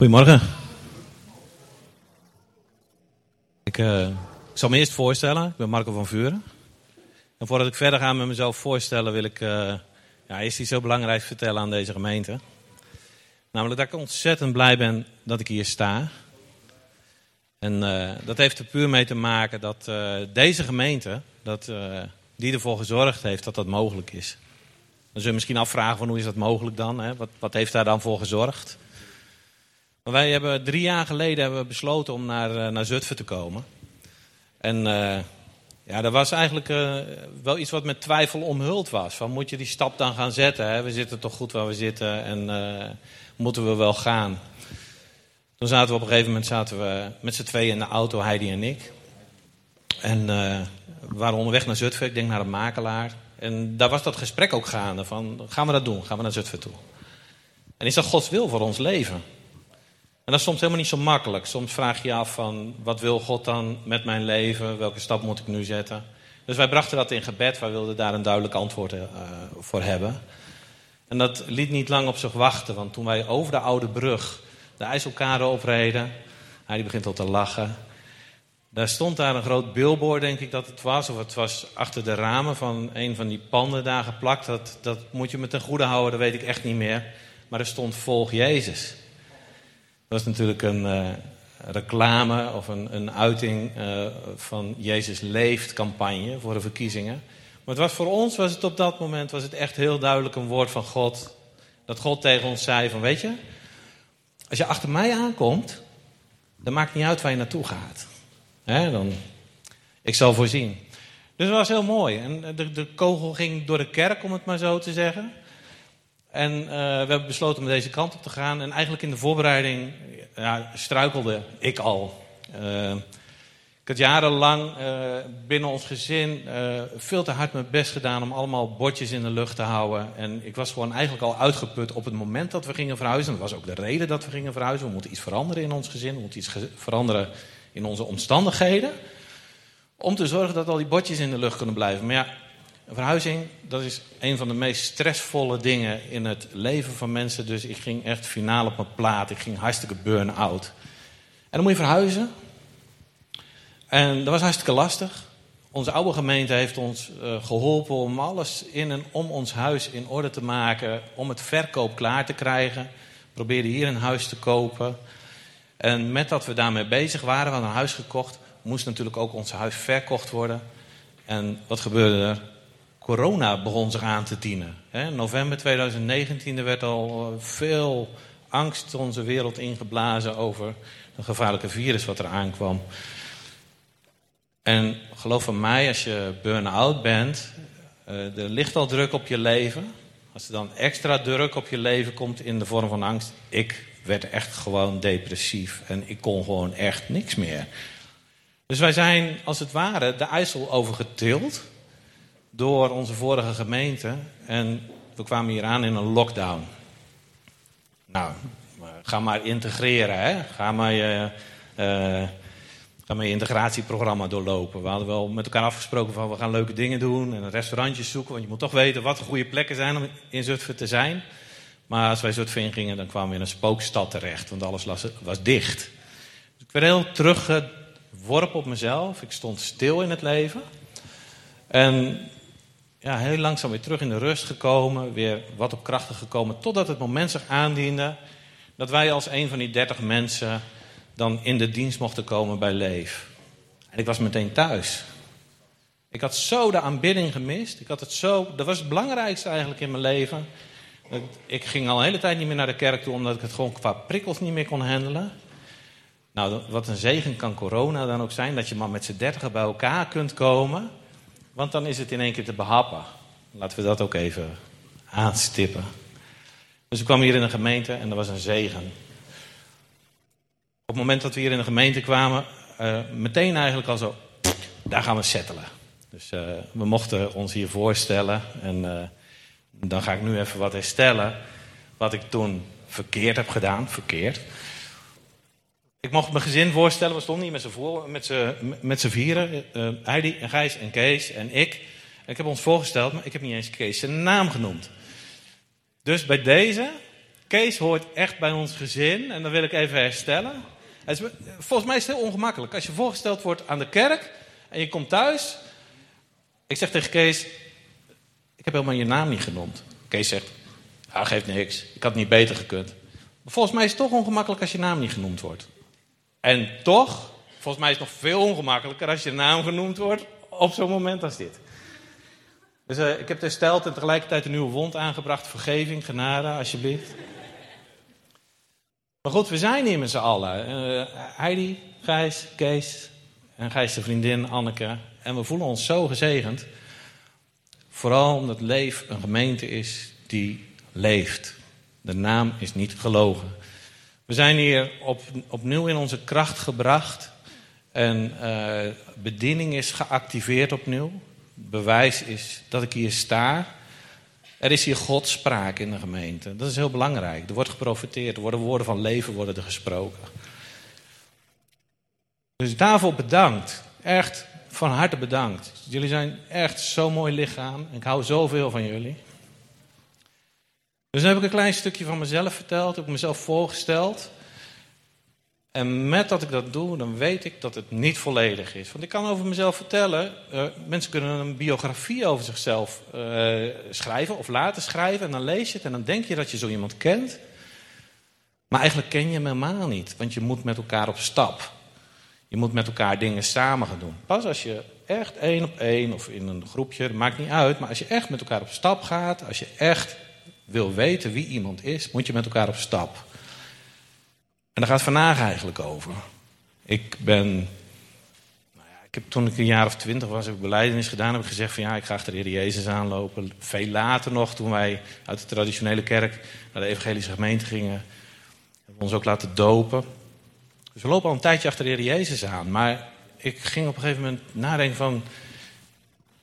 Goedemorgen. Ik, uh, ik zal me eerst voorstellen. Ik ben Marco van Vuren. En voordat ik verder ga met mezelf voorstellen, wil ik uh, ja, eerst iets zo belangrijk vertellen aan deze gemeente. Namelijk dat ik ontzettend blij ben dat ik hier sta. En uh, dat heeft er puur mee te maken dat deze gemeente, dat, die ervoor gezorgd heeft dat dat mogelijk is. Dan zul je misschien afvragen van hoe is dat mogelijk dan? Hè? Wat, wat heeft daar dan voor gezorgd? Maar wij hebben drie jaar geleden hebben we besloten om naar, uh, naar Zutphen te komen. En uh, ja, dat was eigenlijk uh, wel iets wat met twijfel omhuld was. Van moet je die stap dan gaan zetten? Hè? We zitten toch goed waar we zitten en moeten we wel gaan? Toen zaten we op een gegeven moment zaten we met z'n tweeën in de auto, Heidi en ik. En we waren onderweg naar Zutphen, ik denk naar een makelaar. En daar was dat gesprek ook gaande van, gaan we dat doen? Gaan we naar Zutphen toe? En is dat Gods wil voor ons leven? En dat is soms helemaal niet zo makkelijk. Soms vraag je je af van, wat wil God dan met mijn leven? Welke stap moet ik nu zetten? Dus wij brachten dat in gebed. Wij wilden daar een duidelijk antwoord uh, voor hebben. En dat liet niet lang op zich wachten. Want toen wij over de oude brug de IJsselkade opreden... Hij begint al te lachen. Daar stond daar een groot billboard, denk ik dat het was. Of het was achter de ramen van een van die panden daar geplakt. Dat, dat moet je me ten goede houden, dat weet ik echt niet meer. Maar er stond volg Jezus. Dat was natuurlijk een uh, reclame of een, een uiting uh, van Jezus leeft campagne voor de verkiezingen. Maar het was voor ons was het op dat moment was het echt heel duidelijk een woord van God. Dat God tegen ons zei van weet je, als je achter mij aankomt, dan maakt niet uit waar je naartoe gaat. He, dan, ik zal voorzien. Dus dat was heel mooi. En de, de kogel ging door de kerk, om het maar zo te zeggen. En uh, we hebben besloten om deze kant op te gaan. En eigenlijk in de voorbereiding ja, struikelde ik al. Uh, ik had jarenlang uh, binnen ons gezin veel te hard mijn best gedaan om allemaal bordjes in de lucht te houden. En ik was gewoon eigenlijk al uitgeput op het moment dat we gingen verhuizen. Dat was ook de reden dat we gingen verhuizen. We moeten iets veranderen in ons gezin. We moeten iets veranderen in onze omstandigheden. Om te zorgen dat al die bordjes in de lucht kunnen blijven. Maar ja, een verhuizing, dat is een van de meest stressvolle dingen in het leven van mensen. Dus ik ging echt finaal op mijn plaat. Ik ging hartstikke burn-out. En dan moet je verhuizen. En dat was hartstikke lastig. Onze oude gemeente heeft ons uh, geholpen om alles in en om ons huis in orde te maken. Om het verkoop klaar te krijgen. We probeerden hier een huis te kopen. En met dat we daarmee bezig waren, we hadden een huis gekocht. Moest natuurlijk ook ons huis verkocht worden. En wat gebeurde er? Corona begon zich aan te dienen. In november 2019 er werd al eh, veel angst onze wereld ingeblazen over een gevaarlijke virus wat er aankwam. En geloof van mij, als je burn-out bent, eh, er ligt al druk op je leven. Als er dan extra druk op je leven komt in de vorm van angst. Ik werd echt gewoon depressief en ik kon gewoon echt niks meer. Dus wij zijn als het ware de IJssel overgetild door onze vorige gemeente. En we kwamen hier aan in een lockdown. Nou, ga maar integreren, hè? Ga maar je, uh, ga maar je integratieprogramma doorlopen. We hadden wel met elkaar afgesproken van we gaan leuke dingen doen en restaurantjes zoeken. Want je moet toch weten wat de goede plekken zijn om in Zutphen te zijn. Maar als wij Zutphen ingingen, dan kwamen we in een spookstad terecht, want alles was, was dicht. Dus ik werd heel teruggeworpen op mezelf. Ik stond stil in het leven. En ja, heel langzaam weer terug in de rust gekomen, weer wat op krachten gekomen, totdat het moment zich aandiende dat wij als een van die dertig mensen dan in de dienst mochten komen bij Leef. En ik was meteen thuis. Ik had zo de aanbidding gemist. Ik had het zo, dat was het belangrijkste eigenlijk in mijn leven. Ik ging al een hele tijd niet meer naar de kerk toe, omdat ik het gewoon qua prikkels niet meer kon handelen. Nou, wat een zegen kan corona dan ook zijn, dat je maar met z'n dertigen bij elkaar kunt komen. Want dan is het in één keer te behappen. Laten we dat ook even aanstippen. Dus we kwamen hier in een gemeente en er was een zegen. Op het moment dat we hier in de gemeente kwamen, uh, meteen eigenlijk al zo, daar gaan we settelen. Dus uh, we mochten ons hier voorstellen en uh, dan ga ik nu even wat herstellen. Wat ik toen verkeerd heb gedaan, verkeerd. Ik mocht mijn gezin voorstellen, we stonden hier met z'n, voor, met z'n, met vieren. Uh, Heidi en Gijs en Kees en ik. Ik heb ons voorgesteld, maar ik heb niet eens Kees zijn naam genoemd. Dus bij deze Kees hoort echt bij ons gezin en dat wil ik even herstellen. Volgens mij is het heel ongemakkelijk. Als je voorgesteld wordt aan de kerk en je komt thuis. Ik zeg tegen Kees, ik heb helemaal je naam niet genoemd. Kees zegt, ja, geeft niks. Ik had het niet beter gekund. Volgens mij is het toch ongemakkelijk als je naam niet genoemd wordt. En toch, volgens mij is het nog veel ongemakkelijker als je naam genoemd wordt op zo'n moment als dit. Dus uh, ik heb hersteld en tegelijkertijd een nieuwe wond aangebracht. Vergeving, genade, alsjeblieft. Maar goed, we zijn hier met z'n allen. Uh, Heidi, Gijs, Kees en Gijs de vriendin, Anneke. En we voelen ons zo gezegend. Vooral omdat Leef een gemeente is die leeft. De naam is niet gelogen. We zijn hier op, opnieuw in onze kracht gebracht. En uh, bediening is geactiveerd opnieuw. Bewijs is dat ik hier sta. Er is hier Godspraak in de gemeente. Dat is heel belangrijk. Er wordt geprofiteerd. Er worden woorden van leven worden er gesproken. Dus daarvoor bedankt. Echt van harte bedankt. Jullie zijn echt zo'n mooi lichaam. Ik hou zoveel van jullie. Dus dan heb ik een klein stukje van mezelf verteld, heb ik mezelf voorgesteld. En met dat ik dat doe, dan weet ik dat het niet volledig is. Want ik kan over mezelf vertellen, uh, mensen kunnen een biografie over zichzelf uh, schrijven of laten schrijven. En dan lees je het en dan denk je dat je zo iemand kent. Maar eigenlijk ken je hem helemaal niet, want je moet met elkaar op stap. Je moet met elkaar dingen samen gaan doen. Pas als je echt één op één of in een groepje, maakt niet uit. Maar als je echt met elkaar op stap gaat, als je echt wil weten wie iemand is, moet je met elkaar op stap. En daar gaat vandaag eigenlijk over. Ik ben. Nou ik heb, toen ik een jaar of twintig was, heb ik beleidenis gedaan. Heb ik gezegd van ja, ik ga achter de Heer Jezus aanlopen. Veel later nog, toen wij uit de traditionele kerk naar de evangelische gemeente gingen, hebben we ons ook laten dopen. Dus we lopen al een tijdje achter de Heer Jezus aan. Maar ik ging op een gegeven moment nadenken van...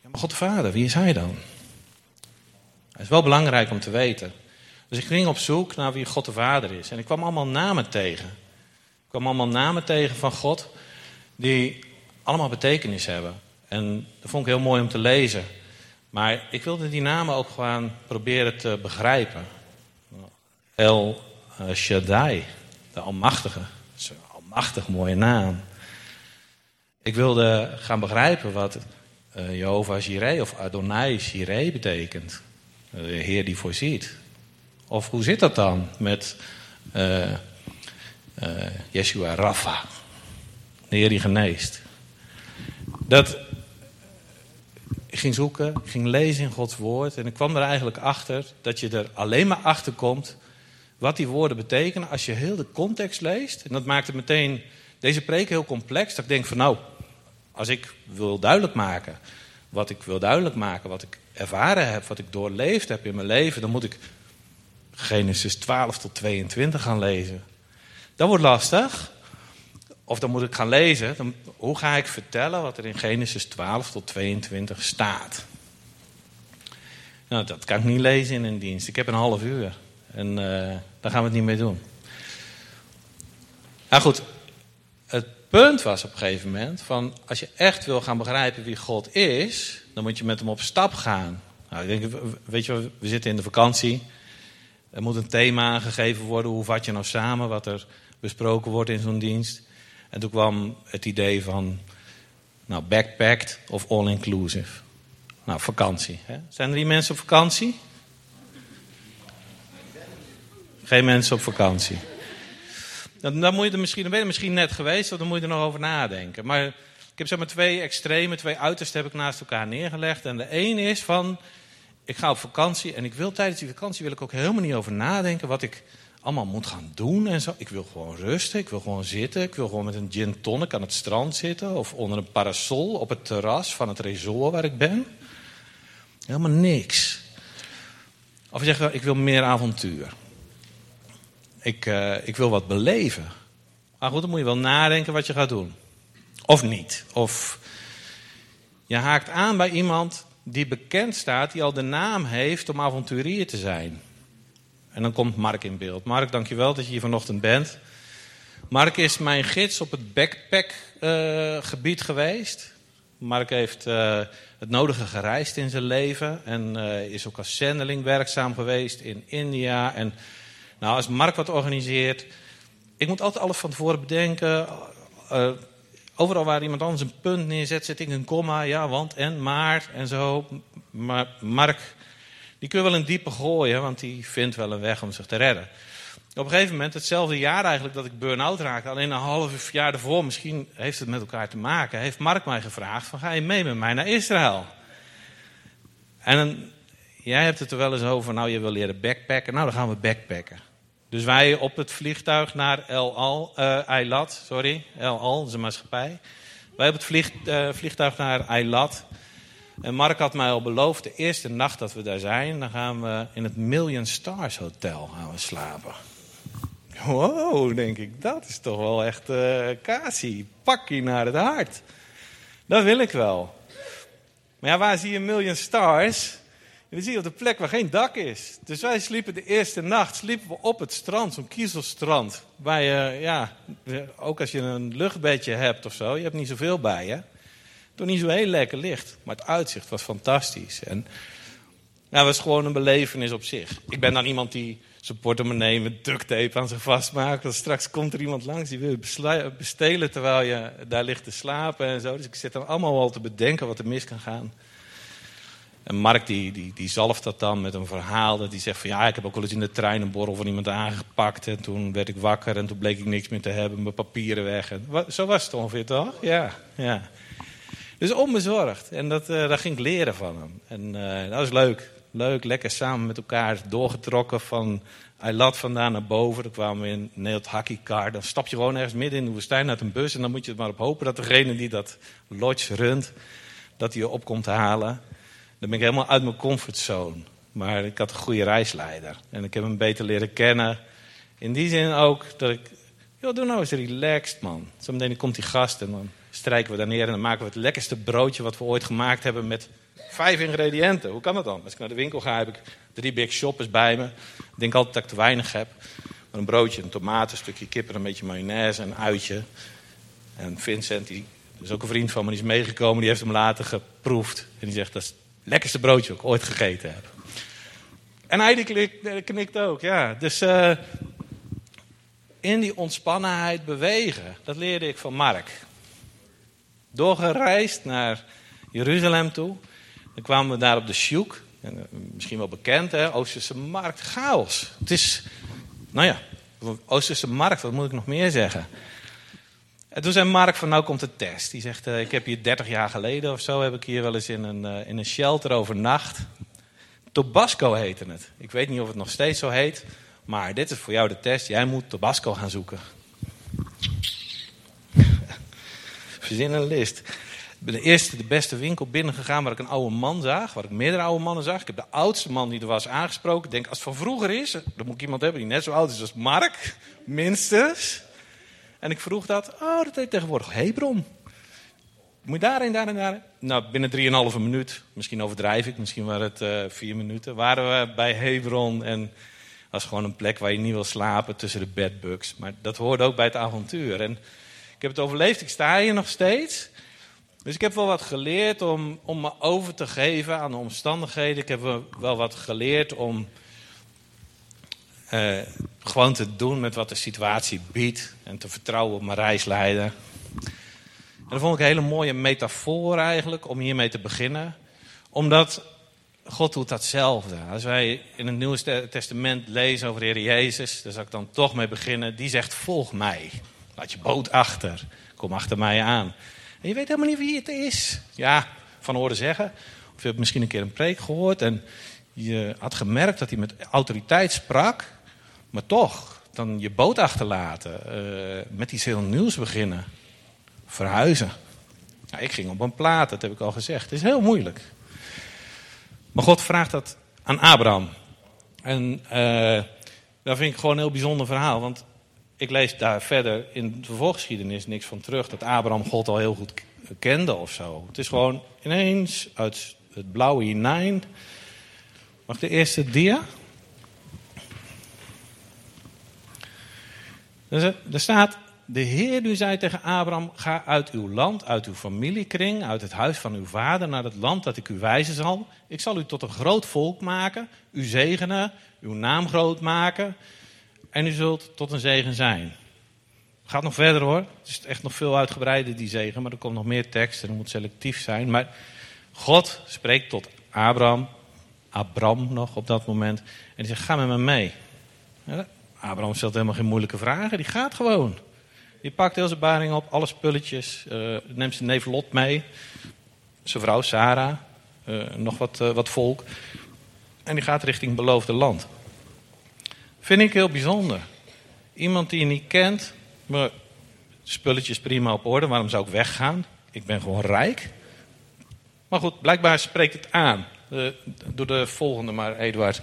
Ja, maar God de Vader, wie is Hij dan? Het is wel belangrijk om te weten. Dus ik ging op zoek naar wie God de Vader is. En ik kwam allemaal namen tegen. Ik kwam allemaal namen tegen van God die allemaal betekenis hebben. En dat vond ik heel mooi om te lezen. Maar ik wilde die namen ook gewoon proberen te begrijpen. El Shaddai, de Almachtige. Dat is een almachtig mooie naam. Ik wilde gaan begrijpen wat uh, Jehovah Jireh of Adonai Jireh betekent. De Heer die voorziet. Of hoe zit dat dan met uh, Yeshua Rafa, de Heer die geneest? Dat, ik ging zoeken, ik ging lezen in Gods woord en ik kwam er eigenlijk achter dat je er alleen maar achter komt wat die woorden betekenen als je heel de context leest. En dat maakt het meteen deze preek heel complex. Dat ik denk van nou, als ik wil duidelijk maken wat ik wil duidelijk maken, wat ik ervaren heb, wat ik doorleefd heb in mijn leven, dan moet ik Genesis 12 tot 22 gaan lezen. Dat wordt lastig. Of dan moet ik gaan lezen. Dan, hoe ga ik vertellen wat er in Genesis 12 tot 22 staat? Nou, dat kan ik niet lezen in een dienst. Ik heb een half uur. En uh, daar gaan we het niet mee doen. Nou goed, punt was op een gegeven moment van als je echt wil gaan begrijpen wie God is, dan moet je met hem op stap gaan. Nou, ik denk, weet je, we zitten in de vakantie. Er moet een thema aangegeven worden. Hoe vat je nou samen wat er besproken wordt in zo'n dienst? En toen kwam het idee van nou, backpacked of all-inclusive. Nou, vakantie. Hè? Zijn er die mensen op vakantie? Geen mensen op vakantie. Dan, moet je er misschien, dan ben je misschien net geweest, of dan moet je er nog over nadenken. Maar ik heb zeg maar twee extreme, twee uitersten heb ik naast elkaar neergelegd. En de een is van, ik ga op vakantie en ik wil tijdens die vakantie wil ik ook helemaal niet over nadenken wat ik allemaal moet gaan doen en zo. Ik wil gewoon rusten, ik wil gewoon zitten, ik wil gewoon met een gin tonic aan het strand zitten of onder een parasol op het terras van het resort waar ik ben. Helemaal niks. Of je zegt, ik wil meer avontuur. Ik, uh, ik wil wat beleven. Maar goed, dan moet je wel nadenken wat je gaat doen. Of niet. Of je haakt aan bij iemand die bekend staat, die al de naam heeft om avonturier te zijn. En dan komt Mark in beeld. Mark, dankjewel dat je hier vanochtend bent. Mark is mijn gids op het backpack-gebied uh, geweest. Mark heeft uh, het nodige gereisd in zijn leven en uh, is ook als zendeling werkzaam geweest in India. En Nou, als Mark wat organiseert, ik moet altijd alles van tevoren bedenken. Uh, overal waar iemand anders een punt neerzet, zet ik een komma. Ja, want en, maar en zo. Maar Mark, die kun je wel een diepe gooien, want die vindt wel een weg om zich te redden. Op een gegeven moment, hetzelfde jaar eigenlijk dat ik burn-out raakte, alleen een half jaar ervoor, misschien heeft het met elkaar te maken, heeft Mark mij gevraagd: van, ga je mee met mij naar Israël? En jij hebt het er wel eens over, nou je wil leren backpacken, nou dan gaan we backpacken. Dus wij op het vliegtuig naar El Al, uh, Eilat, sorry, El Al, dat is een maatschappij. Wij op het uh, vliegtuig naar Eilat. En Mark had mij al beloofd, de eerste nacht dat we daar zijn, dan gaan we in het Million Stars Hotel gaan slapen. Wow, denk ik, dat is toch wel echt uh, Kasi, pakkie naar het hart. Dat wil ik wel. Maar ja, waar zie je Million Stars? En dan zie je op de plek waar geen dak is. Dus wij sliepen de eerste nacht sliepen we op het strand, zo'n kiezelstrand. Waar je, ja, ook als je een luchtbedje hebt of zo, je hebt niet zoveel bij je. Toen niet zo heel lekker licht, maar het uitzicht was fantastisch. En het was gewoon een belevenis op zich. Ik ben dan iemand die zijn portemonnee met duct tape aan zich vastmaakt. Straks komt er iemand langs die wil je bestelen terwijl je daar ligt te slapen en zo. Dus ik zit dan allemaal al te bedenken wat er mis kan gaan. En Mark die, die, die zalft dat dan met een verhaal. Dat hij zegt van ja, ik heb ook wel eens in de trein een borrel van iemand aangepakt. En toen werd ik wakker en toen bleek ik niks meer te hebben. Mijn papieren weg. En, zo was het ongeveer toch? Ja, ja. Dus onbezorgd. En dat, uh, daar ging ik leren van hem. En uh, dat was leuk. Leuk, lekker samen met elkaar doorgetrokken van Eilat vandaan naar boven. Dan kwamen we in Neelt Car. Dan stap je gewoon ergens midden in de woestijn uit een bus. En dan moet je er maar op hopen dat degene die dat lodge runt, dat hij je op komt halen. Dan ben ik helemaal uit mijn comfortzone. Maar ik had een goede reisleider. En ik heb hem beter leren kennen. In die zin ook dat ik... Joh, doe nou eens relaxed, man. Zometeen komt die gast en dan strijken we daar neer... en dan maken we het lekkerste broodje wat we ooit gemaakt hebben... met vijf ingrediënten. Hoe kan dat dan? Als ik naar de winkel ga, heb ik drie big shoppers bij me. Ik denk altijd dat ik te weinig heb. Maar een broodje, een tomaat, een stukje kip... een beetje mayonaise, een uitje. En Vincent, die is ook een vriend van me, die is meegekomen... die heeft hem later geproefd. En die zegt, dat is lekkerste broodje ook ooit gegeten heb. En hij knikt, knikt ook, ja. Dus uh, in die ontspannenheid bewegen, dat leerde ik van Mark. Doorgereisd naar Jeruzalem toe. Dan kwamen we daar op de Sjoek. Eh, misschien wel bekend, hè? Oosterse markt, chaos. Het is, nou ja, Oosterse markt, wat moet ik nog meer zeggen? En toen zei Mark van, nou komt de test. Die zegt, uh, ik heb hier 30 jaar geleden of zo, heb ik hier wel eens in een, uh, in een shelter overnacht. Tobasco heette het. Ik weet niet of het nog steeds zo heet. Maar dit is voor jou de test. Jij moet Tobasco gaan zoeken. Verzin een list. Ik ben de eerste, de beste winkel binnengegaan waar ik een oude man zag. Waar ik meerdere oude mannen zag. Ik heb de oudste man die er was aangesproken. Ik denk, als het van vroeger is, dan moet ik iemand hebben die net zo oud is als Mark. Minstens. En ik vroeg dat. Oh, dat heet tegenwoordig Hebron. Moet je daarin, daarin, daarin? Nou, binnen 3,5 minuut, misschien overdrijf ik, misschien waren het uh, vier minuten, waren we bij Hebron. En dat was gewoon een plek waar je niet wil slapen tussen de bedbugs. Maar dat hoorde ook bij het avontuur. En ik heb het overleefd, ik sta hier nog steeds. Dus ik heb wel wat geleerd om, om me over te geven aan de omstandigheden. Ik heb wel wat geleerd om uh, gewoon te doen met wat de situatie biedt. En te vertrouwen op mijn reisleider. En dat vond ik een hele mooie metafoor eigenlijk om hiermee te beginnen. Omdat God doet datzelfde. Als wij in het Nieuwe Testament lezen over de Heer Jezus, daar zal ik dan toch mee beginnen. Die zegt: Volg mij. Laat je boot achter. Kom achter mij aan. En je weet helemaal niet wie het is. Ja, van horen zeggen. Of je hebt misschien een keer een preek gehoord en je had gemerkt dat hij met autoriteit sprak. Maar toch, dan je boot achterlaten, uh, met iets heel nieuws beginnen, verhuizen. Nou, ik ging op een plaat, dat heb ik al gezegd. Het is heel moeilijk. Maar God vraagt dat aan Abraham. En uh, dat vind ik gewoon een heel bijzonder verhaal. Want ik lees daar verder in de voorgeschiedenis niks van terug. Dat Abraham God al heel goed kende of zo. Het is gewoon ineens uit het blauwe hinein. Mag de eerste dia? Er staat, de Heer nu zei tegen Abraham, ga uit uw land, uit uw familiekring, uit het huis van uw vader naar het land dat ik u wijzen zal. Ik zal u tot een groot volk maken, u zegenen, uw naam groot maken. en u zult tot een zegen zijn. Gaat nog verder hoor. Het is echt nog veel uitgebreider, die zegen. Maar er komt nog meer tekst en het moet selectief zijn. Maar God spreekt tot Abraham. Abram nog op dat moment. En die zegt, ga met me mee. Abraham stelt helemaal geen moeilijke vragen. Die gaat gewoon. Die pakt heel zijn baring op, alle spulletjes. Uh, neemt zijn neef Lot mee. Zijn vrouw Sarah. Uh, nog wat, uh, wat volk. En die gaat richting beloofde land. Vind ik heel bijzonder. Iemand die je niet kent, maar spulletjes prima op orde. Waarom zou ik weggaan? Ik ben gewoon rijk. Maar goed, blijkbaar spreekt het aan. Doe de volgende maar, Eduard.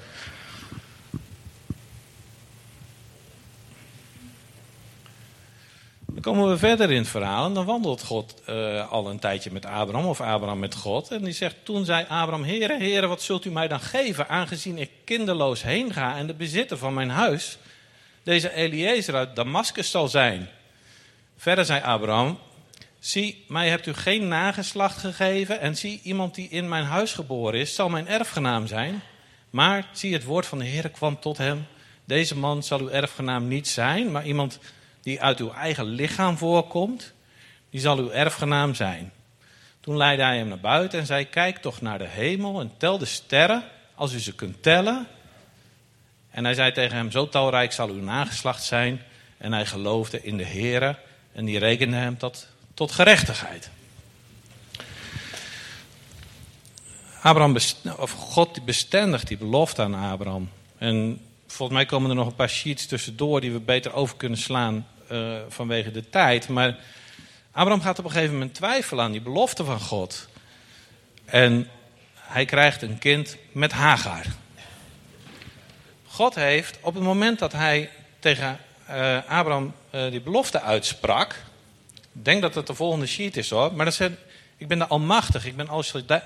Dan komen we verder in het verhaal en dan wandelt God uh, al een tijdje met Abraham of Abraham met God. En die zegt, toen zei Abraham, Heere, Heere, wat zult u mij dan geven aangezien ik kinderloos heen ga en de bezitter van mijn huis deze Eliezer uit Damascus zal zijn. Verder zei Abraham, zie, mij hebt u geen nageslacht gegeven en zie, iemand die in mijn huis geboren is, zal mijn erfgenaam zijn. Maar zie, het woord van de Heer kwam tot hem, deze man zal uw erfgenaam niet zijn, maar iemand die uit uw eigen lichaam voorkomt, die zal uw erfgenaam zijn. Toen leidde hij hem naar buiten en zei, kijk toch naar de hemel en tel de sterren, als u ze kunt tellen. En hij zei tegen hem, zo talrijk zal uw nageslacht zijn. En hij geloofde in de Heere en die rekende hem tot, tot gerechtigheid. Abraham, of God bestendigt die belofte aan Abraham. En volgens mij komen er nog een paar sheets tussendoor die we beter over kunnen slaan uh, vanwege de tijd. Maar Abraham gaat op een gegeven moment twijfelen aan die belofte van God. En hij krijgt een kind met Hagar. God heeft op het moment dat hij tegen uh, Abraham uh, die belofte uitsprak. Ik denk dat het de volgende sheet is hoor. Maar dat zegt, ik ben de Almachtig, ik ben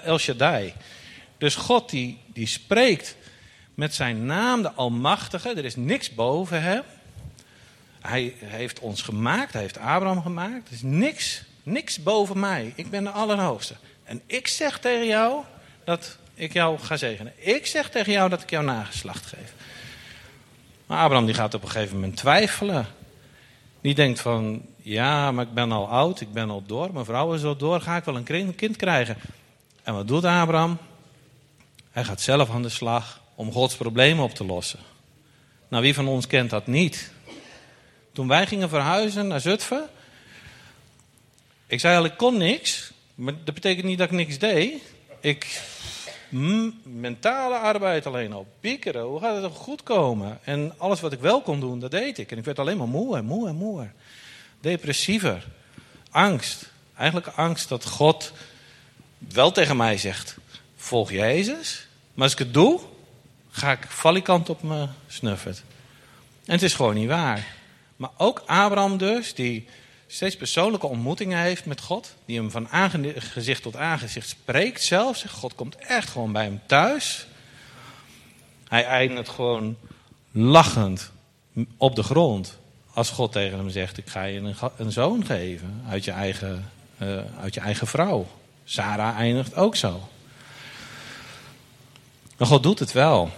El Shaddai. Dus God die, die spreekt met zijn naam, de Almachtige. Er is niks boven hem. Hij heeft ons gemaakt, hij heeft Abraham gemaakt. Er is niks, niks boven mij. Ik ben de Allerhoogste. En ik zeg tegen jou dat ik jou ga zegenen. Ik zeg tegen jou dat ik jou nageslacht geef. Maar Abraham die gaat op een gegeven moment twijfelen. Die denkt van, ja, maar ik ben al oud, ik ben al door, mijn vrouw is al door, ga ik wel een kind krijgen? En wat doet Abraham? Hij gaat zelf aan de slag om Gods problemen op te lossen. Nou, wie van ons kent dat niet? Toen wij gingen verhuizen naar Zutphen, ik zei al, ik kon niks, maar dat betekent niet dat ik niks deed. Ik mentale arbeid alleen al. Piekeren, hoe gaat het er goed komen? En alles wat ik wel kon doen, dat deed ik. En ik werd alleen maar moe en moe en moe. Depressiever. Angst. Eigenlijk angst dat God wel tegen mij zegt: volg Jezus. Maar als ik het doe, ga ik valikant op mijn snuffert. En het is gewoon niet waar. Maar ook Abraham dus, die steeds persoonlijke ontmoetingen heeft met God. Die hem van aangezicht tot aangezicht spreekt zelfs. God komt echt gewoon bij hem thuis. Hij eindigt gewoon lachend op de grond. Als God tegen hem zegt, ik ga je een, zoon geven uit je, eigen, uh, uit je eigen vrouw. Sarah eindigt ook zo. Maar God doet het wel.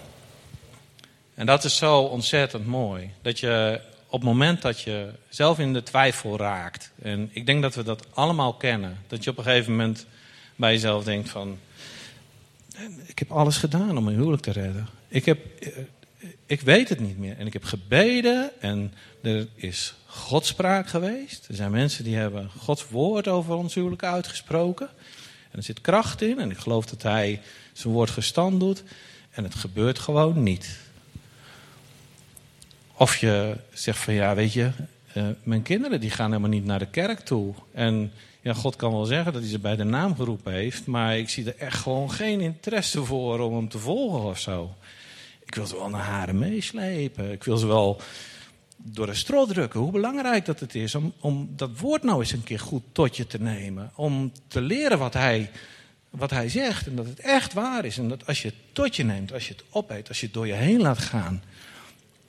En dat is zo ontzettend mooi. Dat je op het moment dat je zelf in de twijfel raakt, en ik denk dat we dat allemaal kennen, dat je op een gegeven moment bij jezelf denkt van, ik heb alles gedaan om mijn huwelijk te redden. Ik, heb, ik weet het niet meer. En ik heb gebeden en er is godspraak geweest. Er zijn mensen die hebben Gods woord over ons huwelijk uitgesproken. En er zit kracht in en ik geloof dat hij zijn woord gestand doet. En het gebeurt gewoon niet. Of je zegt van ja, weet je, uh, mijn kinderen die gaan helemaal niet naar de kerk toe. En ja, God kan wel zeggen dat hij ze bij de naam geroepen heeft, maar ik zie er echt gewoon geen interesse voor om hem te volgen of zo. Ik wil ze wel naar haren meeslepen. Ik wil ze wel door de strot drukken. Hoe belangrijk dat het is om, om dat woord nou eens een keer goed tot je te nemen. Om te leren wat hij, wat hij zegt en dat het echt waar is. En dat als je het tot je neemt, als je het opeet, als je het door je heen laat gaan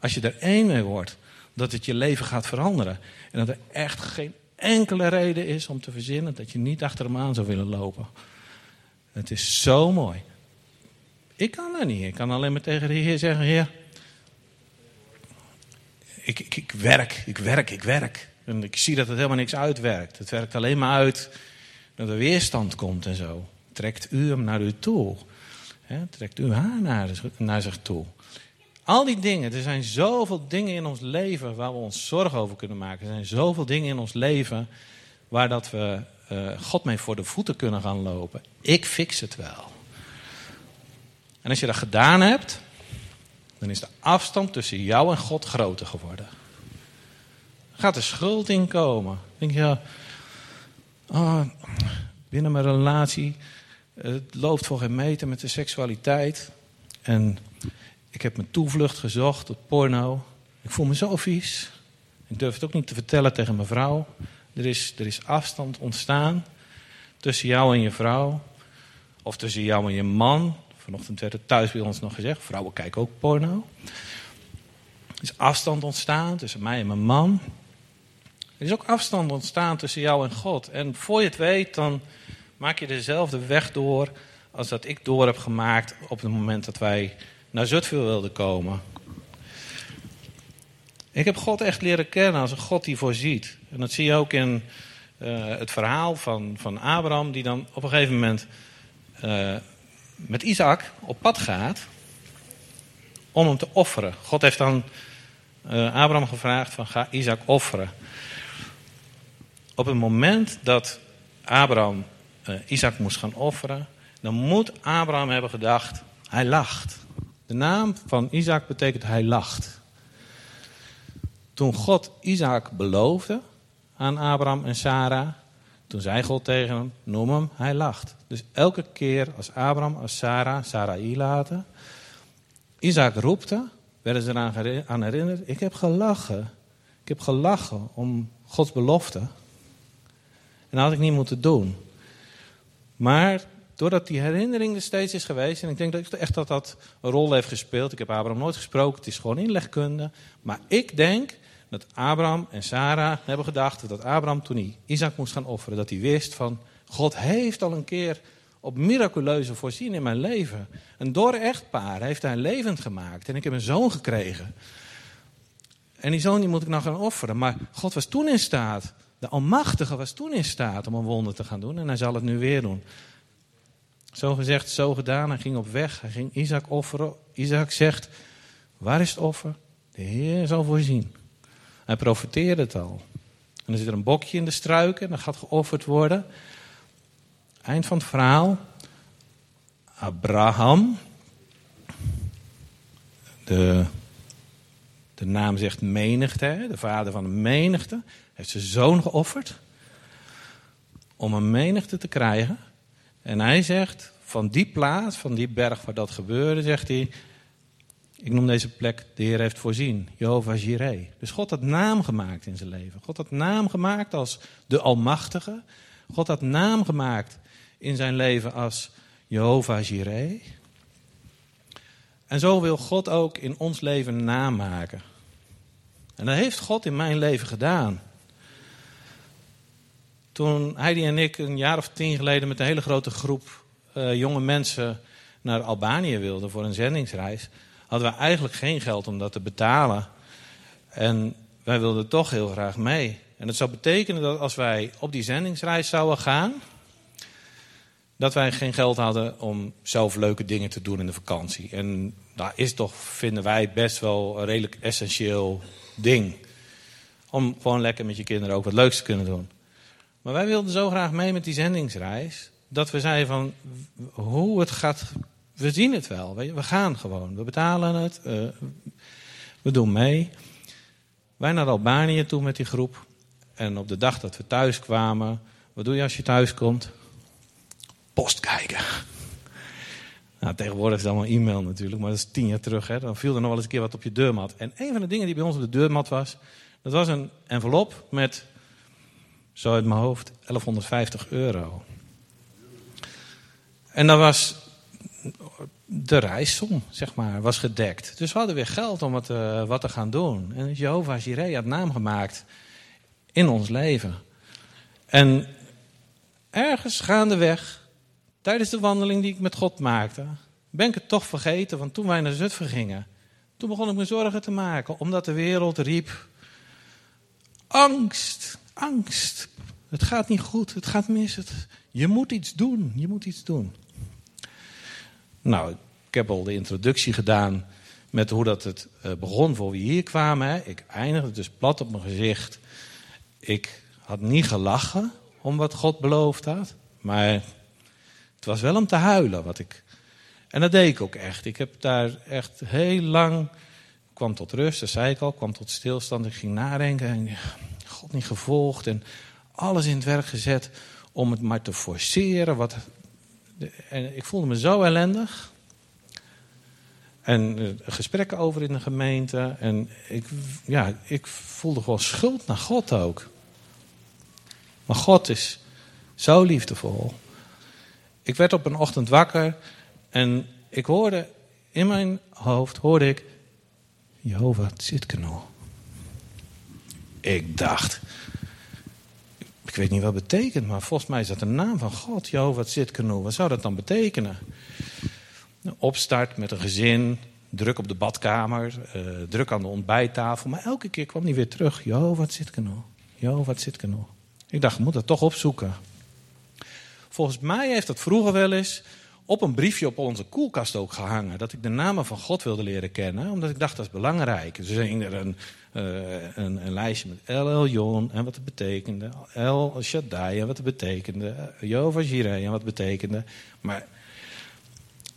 als je er één mee wordt, dat het je leven gaat veranderen. En dat er echt geen enkele reden is om te verzinnen dat je niet achter hem aan zou willen lopen. Het is zo mooi. Ik kan dat niet. Ik kan alleen maar tegen de Heer zeggen: Heer, ik, ik, werk, ik werk, ik werk. En ik zie dat het helemaal niks uitwerkt. Het werkt alleen maar uit dat er weerstand komt en zo. Trekt u hem naar u toe. trekt u haar naar, naar zich toe. Al die dingen, er zijn zoveel dingen in ons leven waar we ons zorgen over kunnen maken. Er zijn zoveel dingen in ons leven waar dat we uh, God mee voor de voeten kunnen gaan lopen. Ik fix het wel. En als je dat gedaan hebt, dan is de afstand tussen jou en God groter geworden. Gaat er schuld in komen? Denk je, oh, binnen mijn relatie, het loopt voor geen meter met de seksualiteit. En ik heb mijn toevlucht gezocht tot porno. Ik voel me zo vies. Ik durf het ook niet te vertellen tegen mijn vrouw. Er is, er is afstand ontstaan tussen jou en je vrouw. Of tussen jou en je man. Vanochtend werd het thuis bij ons nog gezegd. Vrouwen kijken ook porno. Er is afstand ontstaan tussen mij en mijn man. Er is ook afstand ontstaan tussen jou en God. En voor je het weet, dan maak je dezelfde weg door als dat ik door heb gemaakt op het moment dat wij naar Zutphen wilden komen. Ik heb God echt leren kennen als een God die voorziet. En dat zie je ook in uh, het verhaal van, van Abraham, die dan op een gegeven moment uh, met Isaac op pad gaat om hem te offeren. God heeft dan uh, Abraham gevraagd van ga Isaac offeren. Op het moment dat Abraham Isaac moest gaan offeren, dan moet Abraham hebben gedacht, hij lacht. De naam van Isaac betekent hij lacht. Toen God Isaac beloofde aan Abraham en Sarah, toen zei God tegen hem, noem hem, hij lacht. Dus elke keer als Abraham, als Sarah, Sarai laten, Isaac roepte, werden ze eraan aan herinnerd, ik heb gelachen. Ik heb gelachen om Gods belofte. En dat had ik niet moeten doen. Maar doordat die herinnering er steeds is geweest, en ik denk dat echt dat dat een rol heeft gespeeld. Ik heb Abraham nooit gesproken, het is gewoon inlegkunde. Maar ik denk dat Abraham en Sarah hebben gedacht dat Abraham toen hij Isaac moest gaan offeren, dat hij wist van God heeft al een keer op miraculeuze voorzien in mijn leven. Een dor echtpaar heeft hij levend gemaakt en ik heb een zoon gekregen. En die zoon die moet ik nou gaan offeren. Maar God was toen in staat, de Almachtige was toen in staat om een wonder te gaan doen en hij zal het nu weer doen. Zo gezegd, zo gedaan. Hij ging op weg. Hij ging Isaac offeren. Isaac zegt: Waar is het offer? De Heer zal voorzien. Hij profiteerde het al. En dan zit er een bokje in de struiken. En dat gaat geofferd worden. Eind van het verhaal. Abraham. De, de naam zegt menigte. De vader van de menigte. Heeft zijn zoon geofferd. Om een menigte te krijgen en hij zegt, van die plaats, van die berg waar dat gebeurde, zegt hij, ik noem deze plek, de Heer heeft voorzien, Jehovah Jireh. Dus God had naam gemaakt in zijn leven. God had naam gemaakt als de Almachtige. God had naam gemaakt in zijn leven als Jehovah Jireh. En zo wil God ook in ons leven naam maken. En dat heeft God in mijn leven gedaan. Toen Heidi en ik een jaar of tien geleden met een hele grote groep uh, jonge mensen naar Albanië wilden voor een zendingsreis, hadden we eigenlijk geen geld om dat te betalen. En wij wilden toch heel graag mee. En dat zou betekenen dat als wij op die zendingsreis zouden gaan, dat wij geen geld hadden om zelf leuke dingen te doen in de vakantie. En dat is toch, vinden wij, best wel een redelijk essentieel ding. Om gewoon lekker met je kinderen ook wat leuks te kunnen doen. Maar wij wilden zo graag mee met die zendingsreis. Dat we zeiden van hoe het gaat. We zien het wel. We gaan gewoon. We betalen het. Uh, we doen mee. Wij naar Albanië toe met die groep. En op de dag dat we thuis kwamen. Wat doe je als je thuis komt? Post kijken. Nou, tegenwoordig is het allemaal e-mail natuurlijk, maar dat is tien jaar terug. Hè. Dan viel er nog wel eens een keer wat op je deurmat. En een van de dingen die bij ons op de deurmat was, dat was een envelop met zo uit mijn hoofd, 1150 euro. En dat was de reissom, zeg maar, was gedekt. Dus we hadden weer geld om het, uh, wat te gaan doen. En Jehovah Jireh had naam gemaakt in ons leven. En ergens gaandeweg, tijdens de wandeling die ik met God maakte, ben ik het toch vergeten. Want toen wij naar Zutphen gingen, Toen begon ik me zorgen te maken, omdat de wereld riep: angst, angst. Het gaat niet goed, het gaat mis. Het, je moet iets doen, je moet iets doen. Nou, ik heb al de introductie gedaan met hoe dat het eh, begon voor wie hier kwamen. Ik eindigde dus plat op mijn gezicht. Ik had niet gelachen om wat God beloofd had. Maar het was wel om te huilen wat ik. En dat deed ik ook echt. Ik heb daar echt heel lang. kwam tot rust, dat zei ik al. kwam tot stilstand. Ik ging nadenken. En God niet gevolgd. En alles in het werk gezet om het maar te forceren. Wat, en ik voelde me zo ellendig. En uh, gesprekken over in de gemeente. En ik, ja, ik voelde gewoon schuld naar God ook. Maar God is zo liefdevol. Ik werd op een ochtend wakker en ik hoorde in mijn hoofd, hoorde ik, Jehovah Tzidkenu. Ik dacht, ik weet niet wat het betekent, maar volgens mij is dat de naam van God, Jehovah Tzidkenu. Wat zou dat dan betekenen? Opstart met een gezin, druk op de badkamer, uh, druk aan de ontbijttafel. Maar elke keer kwam hij weer terug. Jehovah Tzidkenu, Jehovah Tzidkenu. Ik dacht, ik moet dat toch opzoeken. Volgens mij heeft dat vroeger wel eens op een briefje op onze koelkast ook gehangen. Dat ik de namen van God wilde leren kennen, omdat ik dacht dat is belangrijk. Dus er een, uh, een, een, lijstje met El Elyon en wat het betekende. El Shaddai en wat het betekende. Jehovah Jireh en wat het betekende. Maar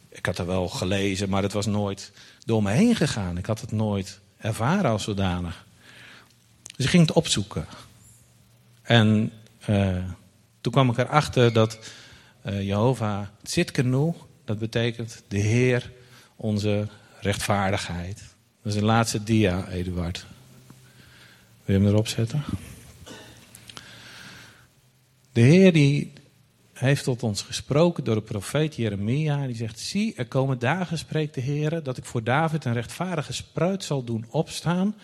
ik had er wel gelezen, maar het was nooit door me heen gegaan. Ik had het nooit ervaren als zodanig. Dus ik ging het opzoeken. En uh, toen kwam ik erachter dat uh, Jehovah Tzidkenu, dat betekent de Heer, onze rechtvaardigheid. Dat is de laatste dia, Eduard. Wil je hem erop zetten? De Heer die heeft tot ons gesproken door de profeet Jeremia. Die zegt, zie, er komen dagen, spreekt de Heer, dat ik voor David een rechtvaardige spruit zal doen opstaan.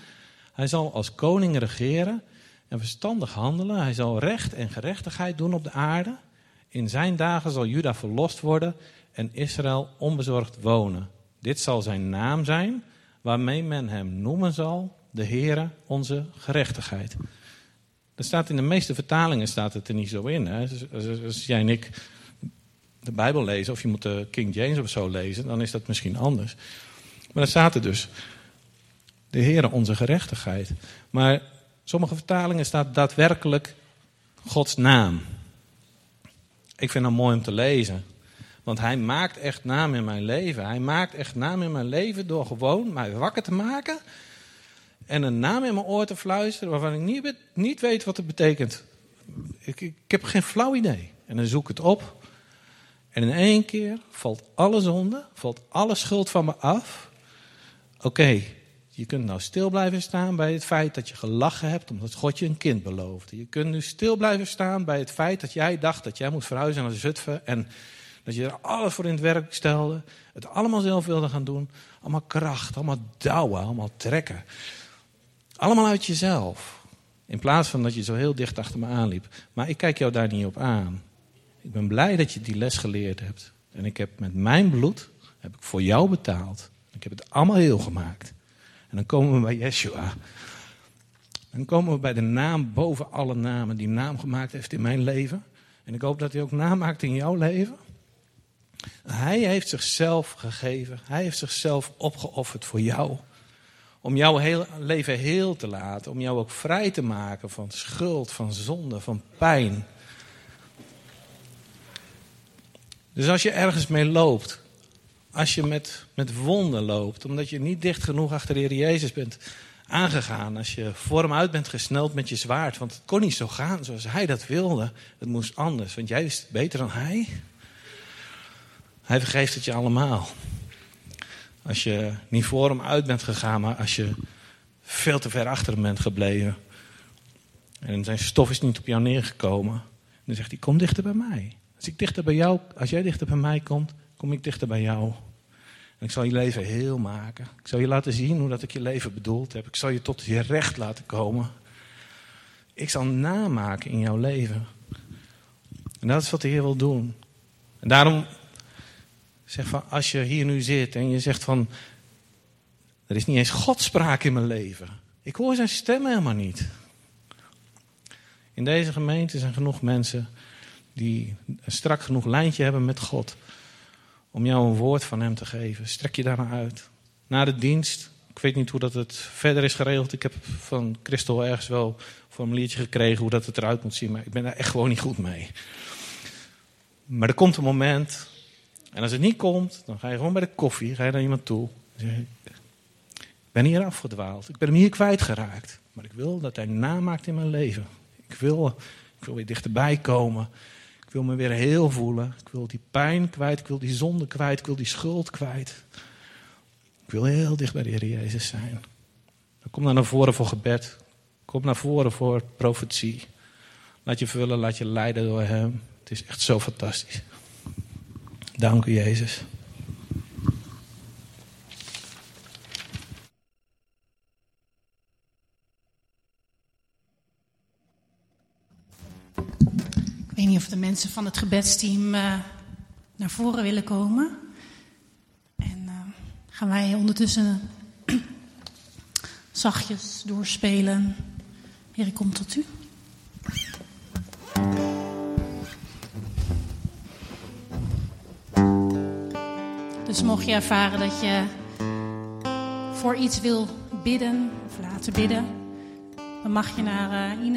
Hij zal als koning regeren en verstandig handelen. Hij zal recht en gerechtigheid doen op de aarde. In zijn dagen zal Juda verlost worden en Israël onbezorgd wonen. Dit zal zijn naam zijn, waarmee men hem noemen zal, de Heere, onze gerechtigheid. Dat staat in de meeste vertalingen staat het er niet zo in. Hè? Als jij en ik de Bijbel lezen, of je moet de King James of zo lezen, dan is dat misschien anders. Maar dan staat er dus, de Heere, onze gerechtigheid. Maar sommige vertalingen staat daadwerkelijk Gods naam. Ik vind dat mooi om te lezen. Want hij maakt echt naam in mijn leven. Hij maakt echt naam in mijn leven door gewoon mij wakker te maken. En een naam in mijn oor te fluisteren waarvan ik niet, niet weet wat het betekent. Ik, ik, heb geen flauw idee. En dan zoek ik het op. En in één keer valt alle zonde, valt alle schuld van me af. Oké, je kunt nou stil blijven staan bij het feit dat je gelachen hebt omdat God je een kind beloofde. Je kunt nu stil blijven staan bij het feit dat jij dacht dat jij moest verhuizen naar Zutphen. En dat je er alles voor in het werk stelde. Het allemaal zelf wilde gaan doen. Allemaal kracht, allemaal douwen, allemaal trekken. Allemaal uit jezelf. In plaats van dat je zo heel dicht achter me aanliep. Maar ik kijk jou daar niet op aan. Ik ben blij dat je die les geleerd hebt. En ik heb met mijn bloed heb ik voor jou betaald. Ik heb het allemaal heel gemaakt. En dan komen we bij Yeshua. Dan komen we bij de naam boven alle namen die naam gemaakt heeft in mijn leven. En ik hoop dat hij ook naam maakt in jouw leven. Hij heeft zichzelf gegeven. Hij heeft zichzelf opgeofferd voor jou. Om jouw heel, leven heel te laten. Om jou ook vrij te maken van schuld, van zonde, van pijn. Dus als je ergens mee loopt, als je met, met wonden loopt, omdat je niet dicht genoeg achter de Heer Jezus bent aangegaan. Als je voor hem uit bent gesneld met je zwaard. Want het kon niet zo gaan zoals hij dat wilde. Het moest anders, want jij het beter dan hij. Hij vergeeft het je allemaal. Als je niet voor hem uit bent gegaan, maar als je veel te ver achter hem bent gebleven. En zijn stof is niet op jou neergekomen. Dan zegt hij, kom dichter bij mij. Als ik dichter bij jou, als jij dichter bij mij komt, kom ik dichter bij jou. En ik zal je leven heel maken. Ik zal je laten zien hoe dat ik je leven bedoeld heb. Ik zal je tot je recht laten komen. Ik zal namaken in jouw leven. En dat is wat de Heer wil doen. En daarom zeg van, als je hier nu zit en je zegt van, Er is niet eens Godspraak in mijn leven. Ik hoor zijn stem helemaal niet. In deze gemeente zijn genoeg mensen die een strak genoeg lijntje hebben met God. Om jou een woord van hem te geven. Strek je daar naar uit. Na de dienst. Ik weet niet hoe dat het verder is geregeld. Ik heb van Christel ergens wel een formuliertje gekregen hoe dat het eruit moet zien. Maar ik ben daar echt gewoon niet goed mee. Maar er komt een moment. En als het niet komt, dan ga je gewoon bij de koffie. Ga je naar iemand toe. En zeg je, ik ben hier afgedwaald. Ik ben hem hier kwijtgeraakt. Maar ik wil dat hij namaakt in mijn leven. Ik wil, ik wil weer dichterbij komen. Ik wil me weer heel voelen. Ik wil die pijn kwijt. Ik wil die zonde kwijt. Ik wil die schuld kwijt. Ik wil heel dicht bij de Heer Jezus zijn. Dan kom dan naar voren voor gebed. Kom naar voren voor profetie. Laat je vullen, laat je leiden door Hem. Het is echt zo fantastisch. Dank u, Jezus. Ik weet niet of de mensen van het gebedsteam uh, naar voren willen komen. En uh, gaan wij ondertussen zachtjes doorspelen. Heer, ik kom tot u. Mocht je ervaren dat je voor iets wil bidden of laten bidden, dan mag je naar uh, Ine.